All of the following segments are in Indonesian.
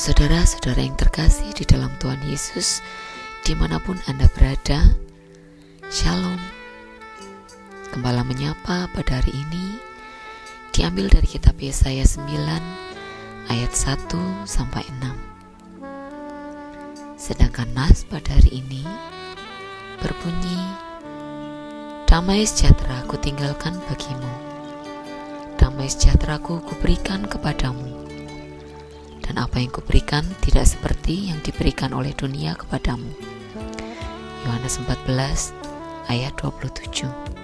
Saudara-saudara yang terkasih di dalam Tuhan Yesus, di mana pun Anda berada, Shalom. Gembala menyapa pada hari ini diambil dari kitab Yesaya 9 ayat 1 sampai 6. Sedangkan nas pada hari ini berbunyi Damai sejahtera ku tinggalkan bagimu. Damai sejahtera ku kuberikan kepadamu dan apa yang kuberikan tidak seperti yang diberikan oleh dunia kepadamu. Yohanes 14 ayat 27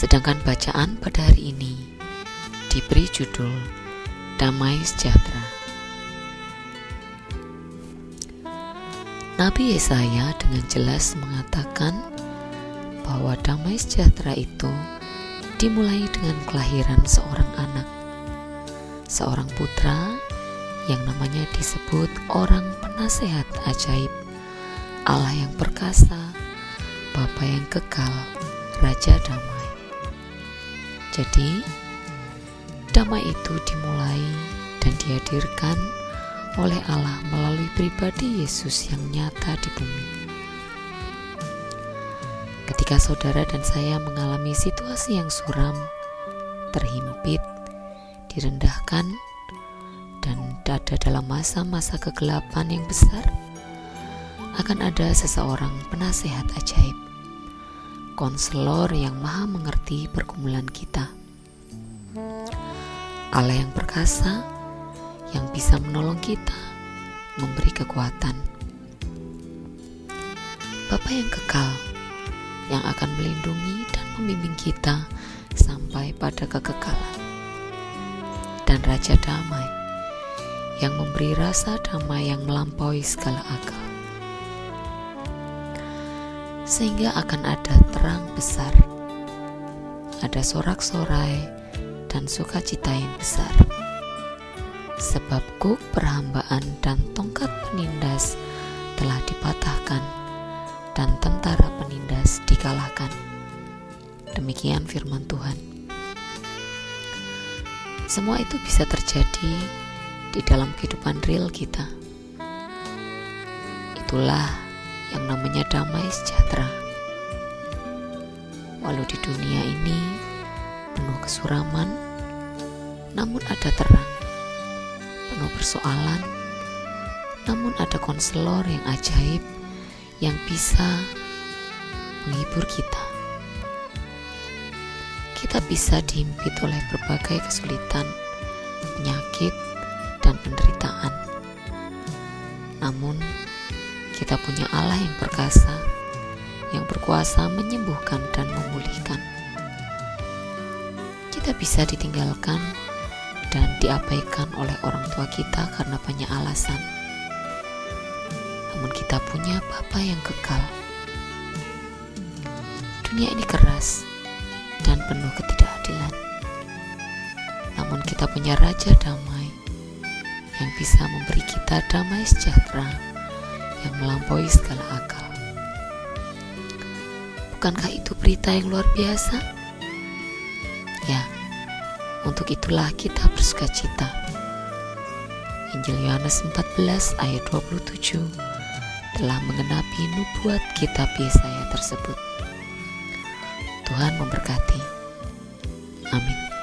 Sedangkan bacaan pada hari ini diberi judul Damai Sejahtera. Nabi Yesaya dengan jelas mengatakan bahwa damai sejahtera itu dimulai dengan kelahiran seorang anak seorang putra yang namanya disebut orang penasehat ajaib, Allah yang perkasa, Bapa yang kekal, Raja damai. Jadi, damai itu dimulai dan dihadirkan oleh Allah melalui pribadi Yesus yang nyata di bumi. Ketika saudara dan saya mengalami situasi yang suram, terhimpit, direndahkan, dan ada dalam masa-masa kegelapan yang besar, akan ada seseorang penasehat ajaib, konselor yang maha mengerti pergumulan kita. Allah yang perkasa, yang bisa menolong kita, memberi kekuatan. Bapa yang kekal, yang akan melindungi dan membimbing kita sampai pada kekekalan dan Raja Damai yang memberi rasa damai yang melampaui segala akal. Sehingga akan ada terang besar, ada sorak-sorai dan sukacita yang besar. Sebab kuk perhambaan dan tongkat penindas telah dipatahkan dan tentara penindas dikalahkan. Demikian firman Tuhan. Semua itu bisa terjadi di dalam kehidupan real kita. Itulah yang namanya damai sejahtera. Walau di dunia ini penuh kesuraman, namun ada terang. Penuh persoalan, namun ada konselor yang ajaib yang bisa menghibur kita kita bisa dihimpit oleh berbagai kesulitan, penyakit, dan penderitaan. Namun, kita punya Allah yang perkasa, yang berkuasa menyembuhkan dan memulihkan. Kita bisa ditinggalkan dan diabaikan oleh orang tua kita karena banyak alasan. Namun kita punya Bapa yang kekal. Dunia ini keras, dan penuh ketidakadilan. Namun kita punya Raja Damai yang bisa memberi kita damai sejahtera yang melampaui segala akal. Bukankah itu berita yang luar biasa? Ya, untuk itulah kita bersuka cita. Injil Yohanes 14 ayat 27 telah mengenapi nubuat kitab Yesaya tersebut. Tuhan memberkati. Amin.